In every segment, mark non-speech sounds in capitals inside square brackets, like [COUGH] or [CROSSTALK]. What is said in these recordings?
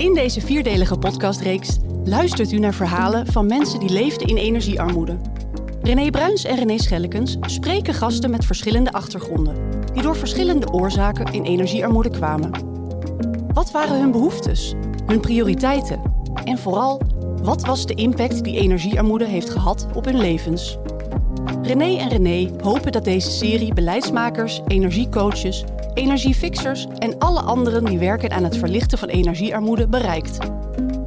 In deze vierdelige podcastreeks luistert u naar verhalen van mensen die leefden in energiearmoede. René Bruins en René Schellekens spreken gasten met verschillende achtergronden, die door verschillende oorzaken in energiearmoede kwamen. Wat waren hun behoeftes, hun prioriteiten en vooral, wat was de impact die energiearmoede heeft gehad op hun levens? René en René hopen dat deze serie beleidsmakers, energiecoaches, energiefixers en alle anderen die werken aan het verlichten van energiearmoede bereikt.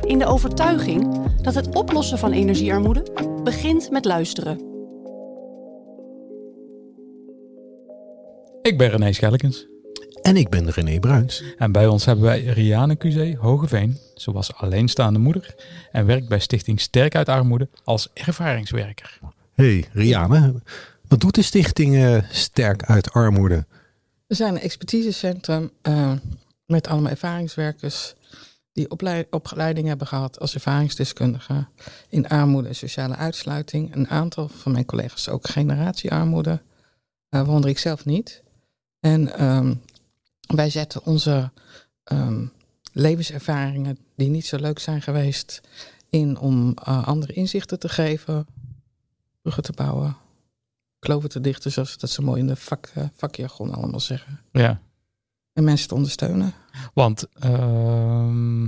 In de overtuiging dat het oplossen van energiearmoede begint met luisteren. Ik ben René Schellekens. En ik ben René Bruins. En bij ons hebben wij Riane QC Hogeveen. Ze was alleenstaande moeder en werkt bij Stichting Sterk uit Armoede als ervaringswerker. Hey Riane, wat doet de stichting eh, Sterk uit Armoede? We zijn een expertisecentrum uh, met allemaal ervaringswerkers die opleiding hebben gehad als ervaringsdeskundige in armoede en sociale uitsluiting. Een aantal van mijn collega's ook generatiearmoede, uh, waaronder ik zelf niet. En um, wij zetten onze um, levenservaringen die niet zo leuk zijn geweest in om uh, andere inzichten te geven, bruggen te bouwen, kloven te dichten, zoals dat zo mooi in de vak, vakjargon allemaal zeggen. Ja. En mensen te ondersteunen. Want, uh,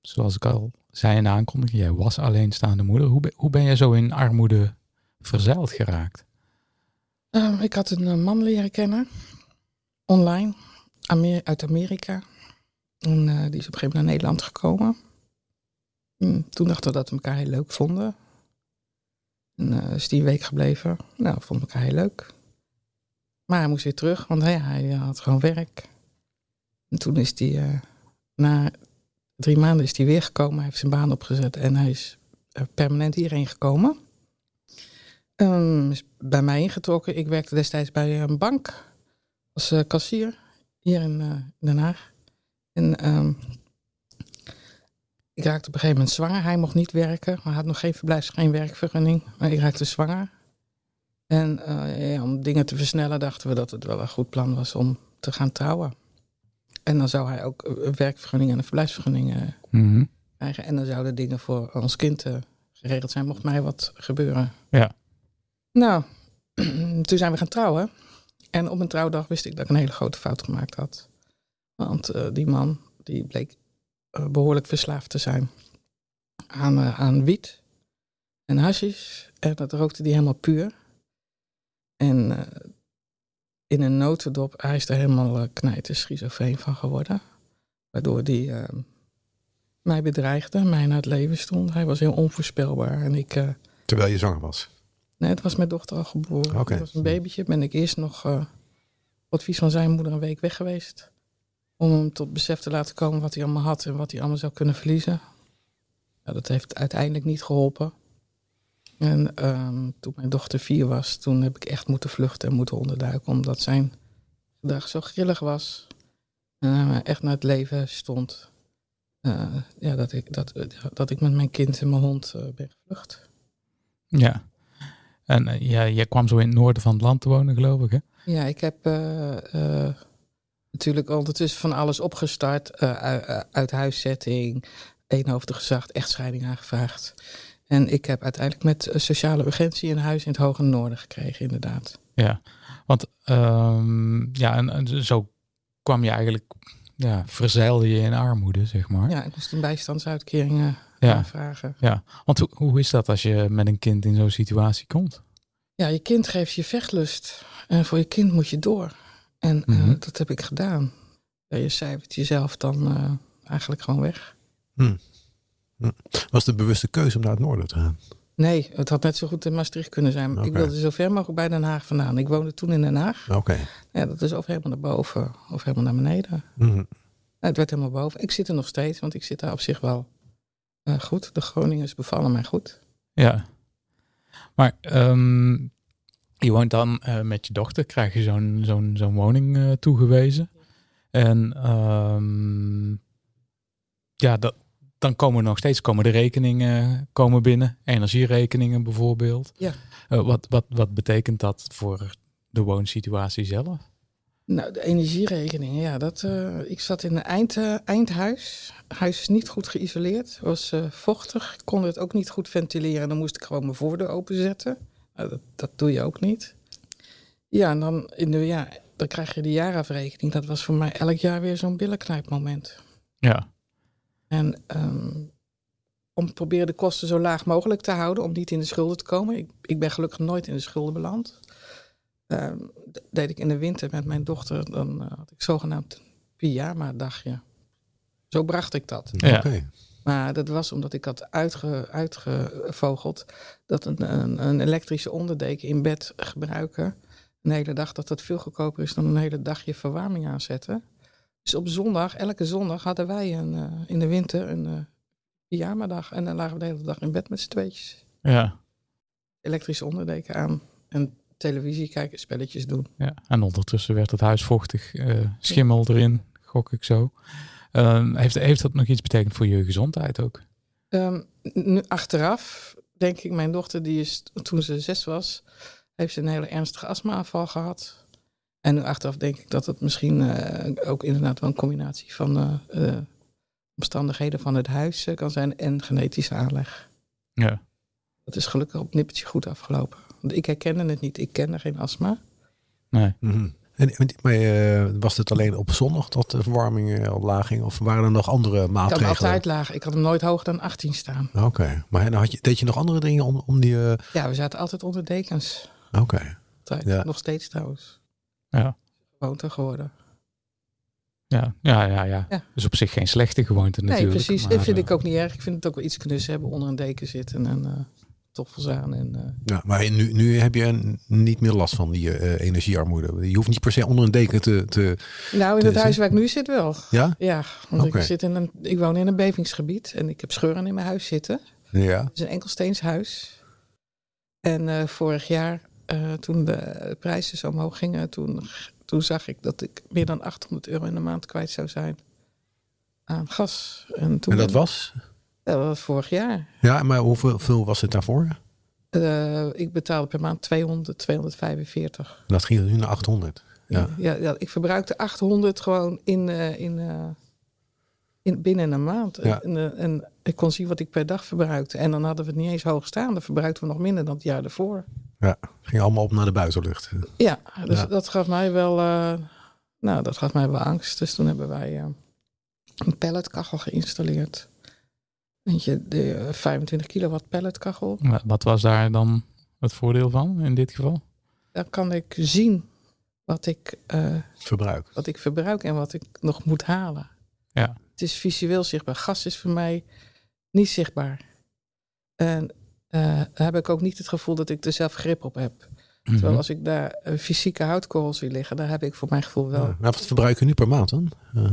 zoals ik al zei in de aankondiging, jij was alleenstaande moeder. Hoe ben, hoe ben jij zo in armoede verzeild geraakt? Uh, ik had een man leren kennen, online, Amer uit Amerika. En uh, die is op een gegeven moment naar Nederland gekomen. En toen dachten we dat we elkaar heel leuk vonden. En uh, is die week gebleven. Nou, vonden elkaar heel leuk. Maar hij moest weer terug, want hij, hij had gewoon werk. En toen is hij, uh, na drie maanden is hij weer gekomen. Hij heeft zijn baan opgezet en hij is permanent hierheen gekomen. Um, is bij mij ingetrokken. Ik werkte destijds bij een bank als kassier hier in Den Haag. En um, ik raakte op een gegeven moment zwanger. Hij mocht niet werken, maar hij had nog geen verblijfs, geen werkvergunning. Maar ik raakte zwanger. En uh, ja, om dingen te versnellen dachten we dat het wel een goed plan was om te gaan trouwen. En dan zou hij ook een werkvergunning en een verblijfsvergunning uh, mm -hmm. krijgen. En dan zouden dingen voor ons kind uh, geregeld zijn, mocht mij wat gebeuren. Ja. Nou, [CLEARS THROAT] toen zijn we gaan trouwen. En op mijn trouwdag wist ik dat ik een hele grote fout gemaakt had. Want die man, die bleek behoorlijk verslaafd te zijn aan, uh, aan wiet en hashish. En dat rookte die helemaal puur. En in een notendop, hij is er helemaal knijten schizofreen van geworden. Waardoor die mij bedreigde, mij naar het leven stond. Hij was heel onvoorspelbaar. En ik, Terwijl je zanger was? Nee, het was mijn dochter al geboren. Okay. Het was een babytje. Ben ik eerst nog uh, op advies van zijn moeder een week weg geweest. Om hem tot besef te laten komen wat hij allemaal had en wat hij allemaal zou kunnen verliezen. Ja, dat heeft uiteindelijk niet geholpen. En um, toen mijn dochter vier was, toen heb ik echt moeten vluchten en moeten onderduiken. Omdat zijn gedrag zo grillig was. En uh, echt naar het leven stond. Uh, ja, dat, ik, dat, dat ik met mijn kind en mijn hond ben gevlucht. Ja. En uh, ja, jij kwam zo in het noorden van het land te wonen, geloof ik, hè? Ja, ik heb natuurlijk ondertussen van alles opgestart. uit huiszetting, eenhoofdige zacht, echtscheiding aangevraagd. En ik heb uiteindelijk met sociale urgentie een huis in het Hoge Noorden gekregen, inderdaad. Ja, want um, ja, en, en, zo kwam je eigenlijk, ja, verzeilde je in armoede, zeg maar. Ja, ik moest een bijstandsuitkering ja. aanvragen. Ja, want hoe, hoe is dat als je met een kind in zo'n situatie komt? Ja, je kind geeft je vechtlust. En voor je kind moet je door. En mm -hmm. uh, dat heb ik gedaan. Je cijfert jezelf dan uh, eigenlijk gewoon weg. Hm. Hm. Was de bewuste keuze om naar het noorden te gaan? Nee, het had net zo goed in Maastricht kunnen zijn. Okay. Ik wilde zo ver mogelijk bij Den Haag vandaan. Ik woonde toen in Den Haag. Oké. Okay. Ja, dat is of helemaal naar boven of helemaal naar beneden. Mm Mhm. -hmm. het werd helemaal boven. Ik zit er nog steeds, want ik zit daar op zich wel uh, goed. De Groningers bevallen mij goed. Ja. Maar um, je woont dan uh, met je dochter, krijg je zo'n zo'n zo'n woning uh, toegewezen. En um, ja, dat, dan komen nog steeds komen de rekeningen komen binnen. Energierekeningen bijvoorbeeld. Ja. wat, wat, wat betekent dat voor de woonsituatie zelf? Nou, de energierekening, ja, dat, eh, ik zat in een eind, eh, eindhuis. Huis is niet goed geïsoleerd. Was eh, vochtig. Ik kon het ook niet goed ventileren. Dan moest ik gewoon mijn voordeur openzetten. Nou, dat, dat doe je ook niet. Ja, en dan, in de, ja, dan krijg je de jaarafrekening. Dat was voor mij elk jaar weer zo'n billenknijpmoment. Ja. En ehm, om te proberen de kosten zo laag mogelijk te houden, om niet in de schulden te komen. Ik, ik ben gelukkig nooit in de schulden beland. Ehm, deed ik in de winter met mijn dochter, dan eh, had ik zogenaamd een pyjama-dagje. Zo bracht ik dat. Ja. Oké. Maar dat was omdat ik had uitge, uitgevogeld dat een, een, een elektrische onderdeken in bed gebruiken een hele dag, dat dat veel goedkoper is dan een hele dag je verwarming aanzetten. Dus op zondag, elke zondag hadden wij een, eh, in de winter een pyjama-dag. En dan lagen we de hele dag in bed met z'n tweetjes. Ja. Elektrische onderdeken aan en televisie kijken, spelletjes doen. ja. En ondertussen werd het huis vochtig. eh, schimmel erin, gok ik zo. Ehm, heeft, heeft dat nog iets betekend voor je gezondheid ook? Ehm, nu achteraf denk ik, mijn dochter, die is toen ze zes was, heeft ze een hele ernstige astmaaanval gehad. En nu achteraf denk ik dat het misschien eh, ook inderdaad wel een combinatie van eh, eh, omstandigheden van het huis kan zijn en genetische aanleg. Ja. Dat is gelukkig op nippertje goed afgelopen. Want ik herkende het niet. Ik kende geen astma. Nee. En, en- maar eh, was het alleen op zondag dat de verwarming eh, al laag ging? Of waren er nog andere Ik had hem maatregelen? altijd laag. Ik had hem nooit hoger dan 18 staan. Oké, maar dan had je, deed je nog andere dingen om, om die... eh, Ja, we zaten altijd onder dekens. Oké, Altijd. Ja. Nog steeds trouwens. Ja. Gewoonte geworden. Ja, ja, ja, ja. Ja. Dus op zich geen slechte gewoonte Nee, natuurlijk. precies. maar, Dat vind eh, ik ook niet erg. Ik vind het ook wel iets knus hebben onder een deken zitten en uh, toffels aan. En, uh, ja, maar nu, nu heb je niet meer last van die eh, energiearmoede. Je hoeft niet per se onder een deken te... te nou, in te het huis waar ik nu zit wel. ja? Ja, want ik, zit in een, ik woon in een bevingsgebied en ik heb scheuren in mijn huis zitten. Ja. Het is een enkelsteens huis. En uh, vorig jaar, uh, toen de prijzen zo omhoog gingen, toen, toen zag ik dat ik meer dan 800 euro in de maand kwijt zou zijn aan gas. En, toen En dat was? Dat was vorig jaar. Ja, maar hoeveel veel was het daarvoor? Uh, ik betaalde per maand 200, 245. Dat ging nu naar 800. Ja. Ja, ja, ik verbruikte 800 gewoon in, uh, in, uh, in, binnen een maand. Ja. En, en ik kon zien wat ik per dag verbruikte. En dan hadden we het niet eens hoog staan. Dan verbruikten we nog minder dan het jaar ervoor. Ja, ging allemaal op naar de buitenlucht. Ja, dus Ja. dat gaf mij wel, nou, dat gaf mij wel angst. Dus toen hebben wij een pelletkachel geïnstalleerd. Weet je, de uh, 25 kilowatt pelletkachel. wa- Wat was daar dan het voordeel van in dit geval? Dan kan ik zien wat ik, uh, Verbruik. wat ik verbruik en wat ik nog moet halen. Ja. Het is visueel zichtbaar. Gas is voor mij niet zichtbaar. En uh, daar heb ik ook niet het gevoel dat ik er zelf grip op heb. Terwijl Mhm. als ik daar een fysieke houtkorrel zie liggen, daar heb ik voor mijn gevoel wel. Ja. Nou, wat verbruik je nu per maand dan? Uh,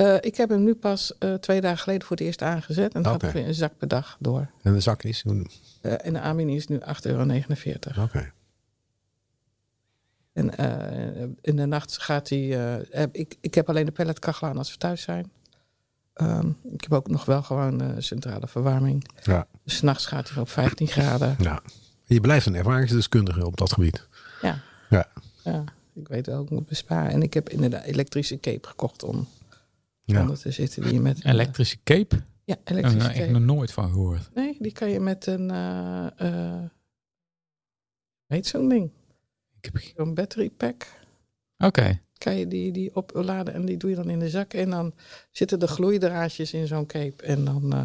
Uh, ik heb hem nu pas uh, twee dagen geleden voor het eerst aangezet. En dan Oké. gaat weer een zak per dag door. en de zak is... Oké. Uh, en de aanbieding is nu 8,49 euro. En uh, in de nacht gaat hij. ik, ik heb alleen de pelletkachel aan als we thuis zijn. Um, ik heb ook nog wel gewoon centrale verwarming. Ja. Dus 's nachts gaat hij op 15 graden. ja. Je blijft een ervaringsdeskundige op dat gebied. Ja. Ja. ja. Ik weet wel, ik moet besparen. En ik heb inderdaad elektrische cape gekocht om Ja. te zitten. Die met, uh, Elektrische cape? ja, Daar heb elektrische ik echt cape. nog nooit van gehoord. Nee, die kan je met een. Uh, uh, weet zo'n ding? Ik heb... Zo'n battery pack. Oké. Kan je die, die opladen en die doe je dan in de zak. En dan zitten de gloeidraadjes in zo'n cape. En dan uh,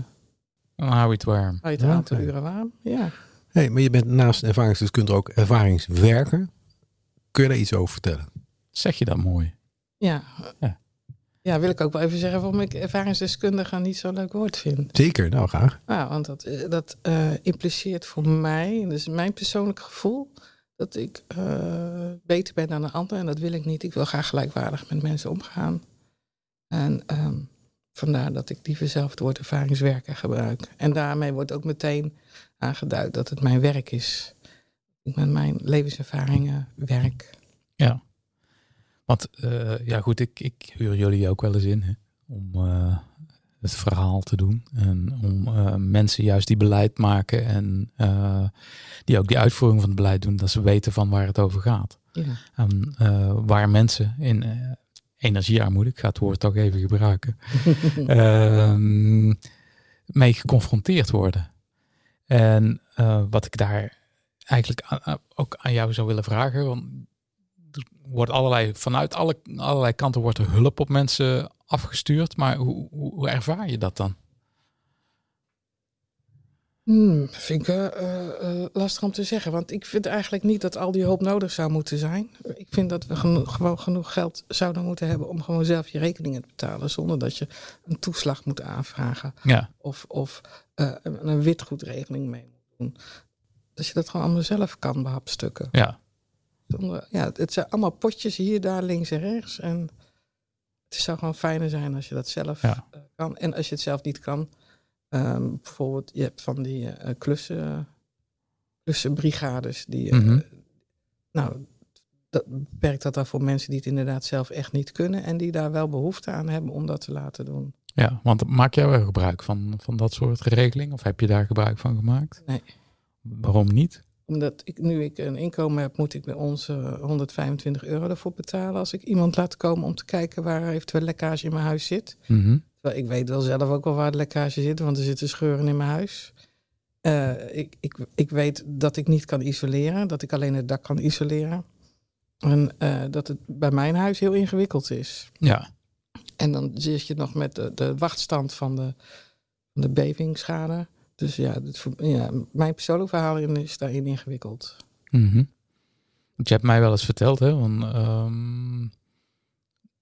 Dan hou je het warm. hou je het een aantal uren warm. Ja. Hey, maar je bent naast ervaringsdeskundige ook ervaringswerker. Kun je daar iets over vertellen? Zeg je dat mooi? Ja. Ja. Ja, wil ik ook wel even zeggen waarom ik ervaringsdeskundige niet zo'n leuk woord vind. Zeker, nou graag. Nou, want dat, eh, dat eh, impliceert voor mij, dus mijn persoonlijk gevoel, dat ik eh, beter ben dan een ander. En dat wil ik niet. Ik wil graag gelijkwaardig met mensen omgaan. En ehm, vandaar dat ik liever zelf het woord ervaringswerker gebruik. En daarmee wordt ook meteen aangeduid dat het mijn werk is. Ik met mijn levenservaringen werk. Ja. Want eh, ja goed, ik, ik huur jullie ook wel eens in hè, om eh, het verhaal te doen. En om eh, mensen juist die beleid maken en die ook die uitvoering van het beleid doen, dat ze weten van waar het over gaat. Ja. En, waar mensen in energiearmoede, ik ga het woord toch even gebruiken, [LAUGHS] ehm, mee geconfronteerd worden. En wat ik daar eigenlijk ook aan jou zou willen vragen, want wordt allerlei, vanuit alle, allerlei kanten wordt er hulp op mensen afgestuurd, maar hoe, hoe, ervaar je dat dan? Hmm, vind ik eh, eh, eh, lastig om te zeggen. Want ik vind eigenlijk niet dat al die hulp nodig zou moeten zijn. Ik vind dat we geno- gewoon genoeg geld zouden moeten hebben om gewoon zelf je rekeningen te betalen. Zonder dat je een toeslag moet aanvragen. Ja, Of, of een een witgoedregeling mee moet doen. Dat je dat gewoon allemaal zelf kan behapstukken. ja, ja, het zijn allemaal potjes hier, daar, links en rechts. En het zou gewoon fijner zijn als je dat zelf Ja. eh, kan. En als je het zelf niet kan, ehm, bijvoorbeeld, je hebt van die eh, klussen, klussenbrigades. Die, eh, Mhm. Nou, dat beperkt dat dan voor mensen die het inderdaad zelf echt niet kunnen. En die daar wel behoefte aan hebben om dat te laten doen. ja, want maak jij wel gebruik van, van dat soort regeling of heb je daar gebruik van gemaakt? Nee. Waarom niet? Omdat ik, nu ik een inkomen heb, moet ik bij ons eh, 125 euro ervoor betalen. Als ik iemand laat komen om te kijken waar eventueel lekkage in mijn huis zit. Mhm. Terwijl ik weet wel zelf ook wel waar de lekkage zit, want er zitten scheuren in mijn huis. Eh, ik, ik, ik weet dat ik niet kan isoleren, dat ik alleen het dak kan isoleren. En eh, dat het bij mijn huis heel ingewikkeld is. Ja, En dan zit je nog met de, de wachtstand van de, de bevingsschade. Dus ja, ja, mijn persoonlijk verhaal is daarin ingewikkeld. Want je hebt mij wel eens verteld, hè, van, ehm,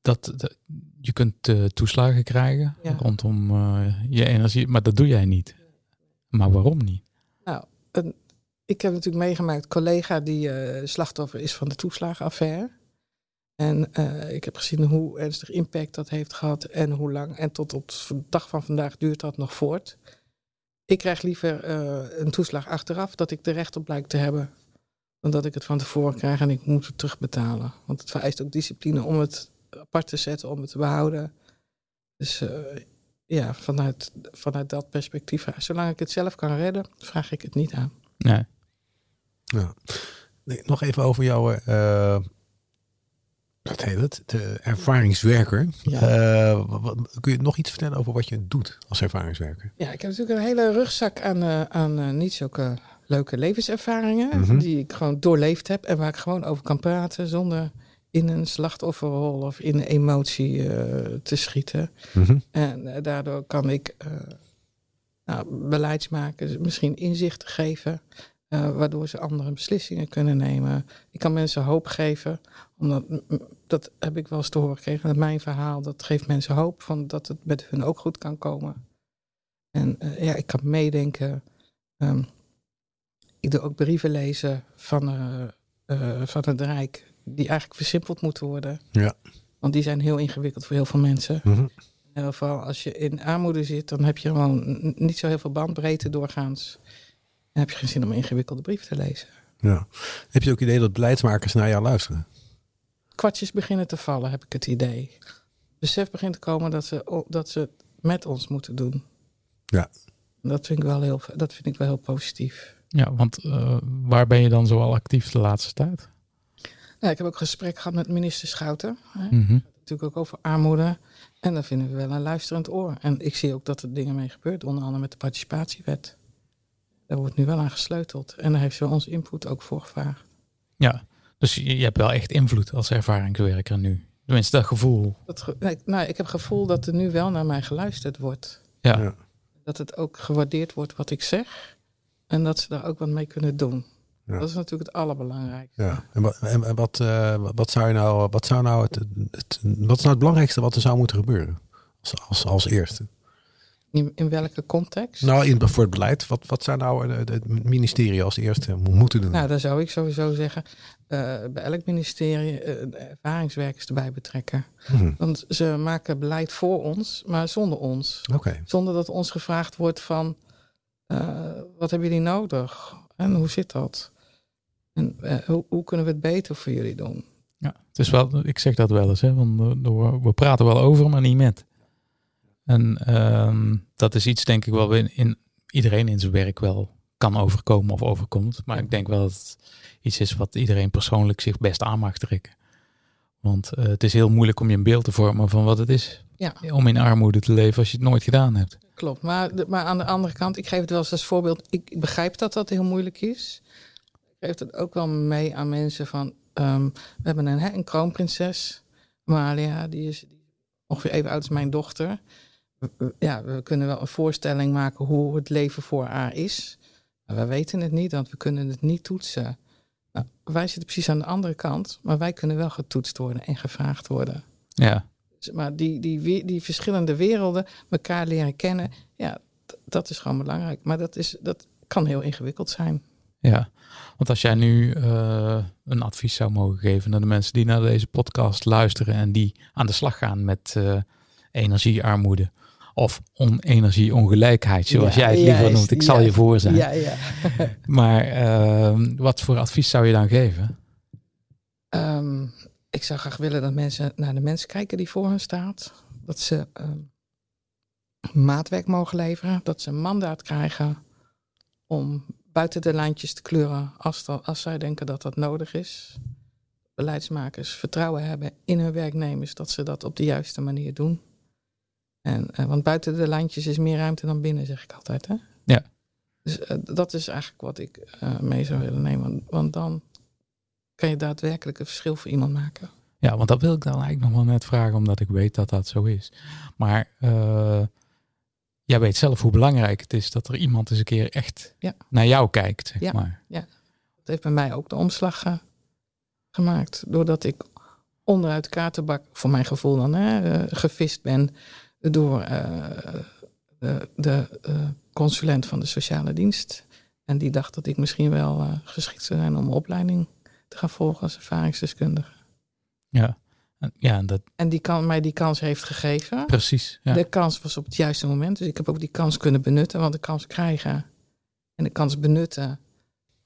dat, dat je kunt eh, toeslagen krijgen Ja. rondom eh, je energie, maar dat doe jij niet. Maar waarom niet? Nou, een, ik heb natuurlijk meegemaakt, collega die eh, slachtoffer is van de toeslagenaffaire. En ik heb gezien hoe ernstig impact dat heeft gehad en hoe lang. En tot op de dag van vandaag duurt dat nog voort. Ik krijg liever eh, een toeslag achteraf, dat ik er recht op lijkt te hebben. Dan dat ik het van tevoren krijg en ik moet het terugbetalen. Want het vereist ook discipline om het apart te zetten, om het te behouden. Dus eh, ja, vanuit, vanuit dat perspectief. Zolang ik het zelf kan redden, vraag ik het niet aan. Nee. Ja. Nee, nog even over jouw, eh, wat heet het, de ervaringswerker. Ja. Eh, wat- kun je nog iets vertellen over wat je doet als ervaringswerker? Ja, ik heb natuurlijk een hele rugzak aan, eh, aan eh, niet zulke leuke levenservaringen. Mhm. Die ik gewoon doorleefd heb en waar ik gewoon over kan praten zonder in een slachtofferrol of in een emotie te schieten. En eh, daardoor kan ik nou, beleidsmakers misschien inzichten geven, waardoor ze andere beslissingen kunnen nemen. Ik kan mensen hoop geven, omdat dat heb ik wel eens te horen gekregen. Dat mijn verhaal, dat geeft mensen hoop van dat het met hun ook goed kan komen. En eh, ja, ik kan meedenken. Ehm, ik doe ook brieven lezen van, eh, eh, van het Rijk, die eigenlijk versimpeld moeten worden. Ja. Want die zijn heel ingewikkeld voor heel veel mensen. Mhm. In ieder geval, als je in armoede zit, dan heb je gewoon niet zo heel veel bandbreedte doorgaans. Dan heb je geen zin om ingewikkelde brief te lezen. Ja. Heb je ook idee dat beleidsmakers naar jou luisteren? Kwartjes beginnen te vallen, heb ik het idee. Besef begint te komen dat ze, dat ze het met ons moeten doen. Ja. Dat vind ik wel heel, dat vind ik wel heel positief. Ja, want eh, waar ben je dan zoal actief de laatste tijd? Nou, ik heb ook een gesprek gehad met minister Schouten. Hè? Mhm. Natuurlijk ook over armoede. En daar vinden we wel een luisterend oor. En ik zie ook dat er dingen mee gebeuren, onder andere met de participatiewet. Daar wordt nu wel aan gesleuteld. En daar heeft ze ons input ook voor gevraagd. Ja, dus je, je hebt wel echt invloed als ervaringswerker nu. Tenminste, dat gevoel. Dat ge- nee, nou, ik heb het gevoel dat er nu wel naar mij geluisterd wordt. Ja, Ja. Dat het ook gewaardeerd wordt wat ik zeg. En dat ze daar ook wat mee kunnen doen. Ja. Dat is natuurlijk het allerbelangrijkste. Ja. En, wat, en, en wat, eh, wat zou je nou, wat zou nou het, het, wat is nou het belangrijkste wat er zou moeten gebeuren? Als, als, als eerste. In, in welke context? Nou, in, voor het beleid, wat, wat zou nou het, het ministerie als eerste mo- moeten doen? Nou, daar zou ik sowieso zeggen, eh, bij elk ministerie eh, ervaringswerkers erbij betrekken. Mhm. Want ze maken beleid voor ons, maar zonder ons. Oké. Zonder dat ons gevraagd wordt van, eh, wat hebben jullie nodig? En hoe zit dat? En eh, hoe, hoe kunnen we het beter voor jullie doen? ja. Het is wel, ik zeg dat wel eens, hè, want eh, we praten wel over, maar niet met. En ehm, dat is iets, denk ik, wel in, in iedereen in zijn werk wel kan overkomen of overkomt. Maar ik denk wel dat het iets is wat iedereen persoonlijk zich best aan mag trekken. Want eh, het is heel moeilijk om je een beeld te vormen van wat het is Ja. om in armoede te leven als je het nooit gedaan hebt. Klopt, maar, maar aan de andere kant, ik geef het wel eens als voorbeeld. Ik, begrijp dat dat heel moeilijk is. Ik geef het ook wel mee aan mensen van... ehm, we hebben een, hè, een kroonprinses, is die is ongeveer even oud als mijn dochter. Ja, we kunnen wel een voorstelling maken hoe het leven voor haar is. Maar we weten het niet, want we kunnen het niet toetsen. Nou, wij zitten precies aan de andere kant, maar wij kunnen wel getoetst worden en gevraagd worden. Ja, Maar die, die, die verschillende werelden elkaar leren kennen, ja, dat is gewoon belangrijk. Maar dat, is, dat kan heel ingewikkeld zijn. ja. Want als jij nu eh, een advies zou mogen geven naar de mensen die naar deze podcast luisteren en die aan de slag gaan met eh, energiearmoede of on-energieongelijkheid, zoals Ja, jij het liever juist, noemt. Ik zal je voor zijn. Ja, ja. [LAUGHS] Maar ehm, wat voor advies zou je dan geven? Ehm, ik zou graag willen dat mensen naar de mensen kijken die voor hen staat. Dat ze ehm, maatwerk mogen leveren. Dat ze een mandaat krijgen om buiten de lijntjes te kleuren als, dat, als zij denken dat dat nodig is. Beleidsmakers vertrouwen hebben in hun werknemers dat ze dat op de juiste manier doen. En, eh, want buiten de lijntjes is meer ruimte dan binnen, zeg ik altijd. Hè? Ja. Dus eh, dat is eigenlijk wat ik eh, mee zou willen nemen. Want, want dan kan je daadwerkelijk een verschil voor iemand maken. Ja, want dat wil ik dan eigenlijk nog wel net vragen, omdat ik weet dat dat zo is. Maar jij weet zelf hoe belangrijk het is dat er iemand eens een keer echt Ja. naar jou kijkt, zeg Ja. maar. Dat heeft bij mij ook de omslag gemaakt. Doordat ik onderuit de kaartenbak, voor mijn gevoel dan, hè, gevist ben door eh, de, de eh, consulent van de sociale dienst. En die dacht dat ik misschien wel eh, geschikt zou zijn om een opleiding te gaan volgen als ervaringsdeskundige. Ja, En- ja dat, En die kan, mij die kans heeft gegeven. precies. Ja. De kans was op het juiste moment. Dus ik heb ook die kans kunnen benutten. Want de kans krijgen en de kans benutten,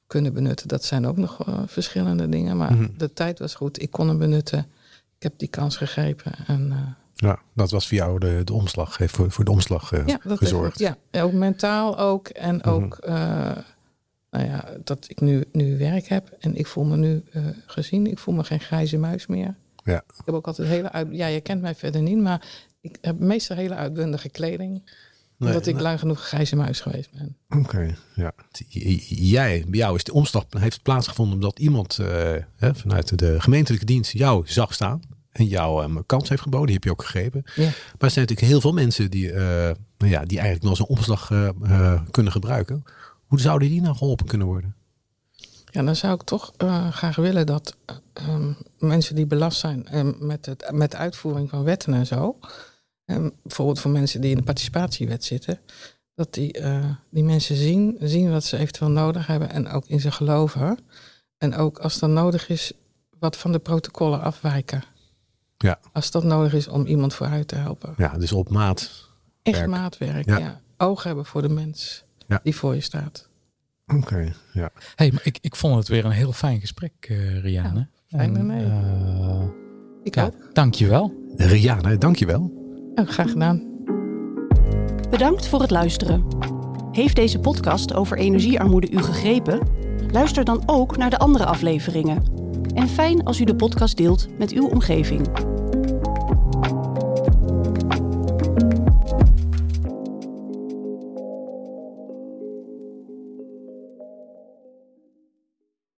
kunnen benutten, dat zijn ook nog verschillende dingen. Maar Mhm. de tijd was goed. Ik kon hem benutten. Ik heb die kans gegrepen. En Ja, dat was voor jou de, de omslag, heeft voor, voor de omslag eh, ja, dat gezorgd. Heeft, ja, ook mentaal ook. En Mhm. ook eh, nou ja, dat ik nu, nu werk heb. En ik voel me nu eh, gezien. Ik voel me geen grijze muis meer. Ja. Ik heb ook altijd hele uit. Ja, je kent mij verder niet, maar ik heb meestal hele uitbundige kleding. Nee, omdat ik lang genoeg grijze muis geweest ben. Oké, ja. Jij, bij jou is de omslag heeft plaatsgevonden omdat iemand hè, vanuit de gemeentelijke dienst jou zag staan en jou een kans heeft geboden. Die heb je ook gegrepen. Ja. Maar er zijn natuurlijk heel veel mensen die, eh, nou ja, die eigenlijk nog een omslag eh, kunnen gebruiken. Hoe zouden die nou geholpen kunnen worden? Ja, dan zou ik toch graag willen dat eh, ehm, mensen die belast zijn eh, met, het, met de uitvoering van wetten en zo. En bijvoorbeeld voor mensen die in de participatiewet zitten. Dat die, die mensen zien, zien wat ze eventueel nodig hebben en ook in ze geloven. En ook als dat nodig is, wat van de protocollen afwijken. Ja. Als dat nodig is om iemand vooruit te helpen. Ja, dus op maat. Echt werk. maatwerk, Ja. ja. Oog hebben voor de mens Ja. die voor je staat. Oké, ja. Hey, maar ik, ik vond het weer een heel fijn gesprek, eh Rianne. Ja, fijn, En, nee. eh, Ik ja, ook. dankjewel. Rianne, dankjewel. Ja, graag gedaan. Bedankt voor het luisteren. Heeft deze podcast over energiearmoede u gegrepen? Luister dan ook naar de andere afleveringen. En fijn als u de podcast deelt met uw omgeving.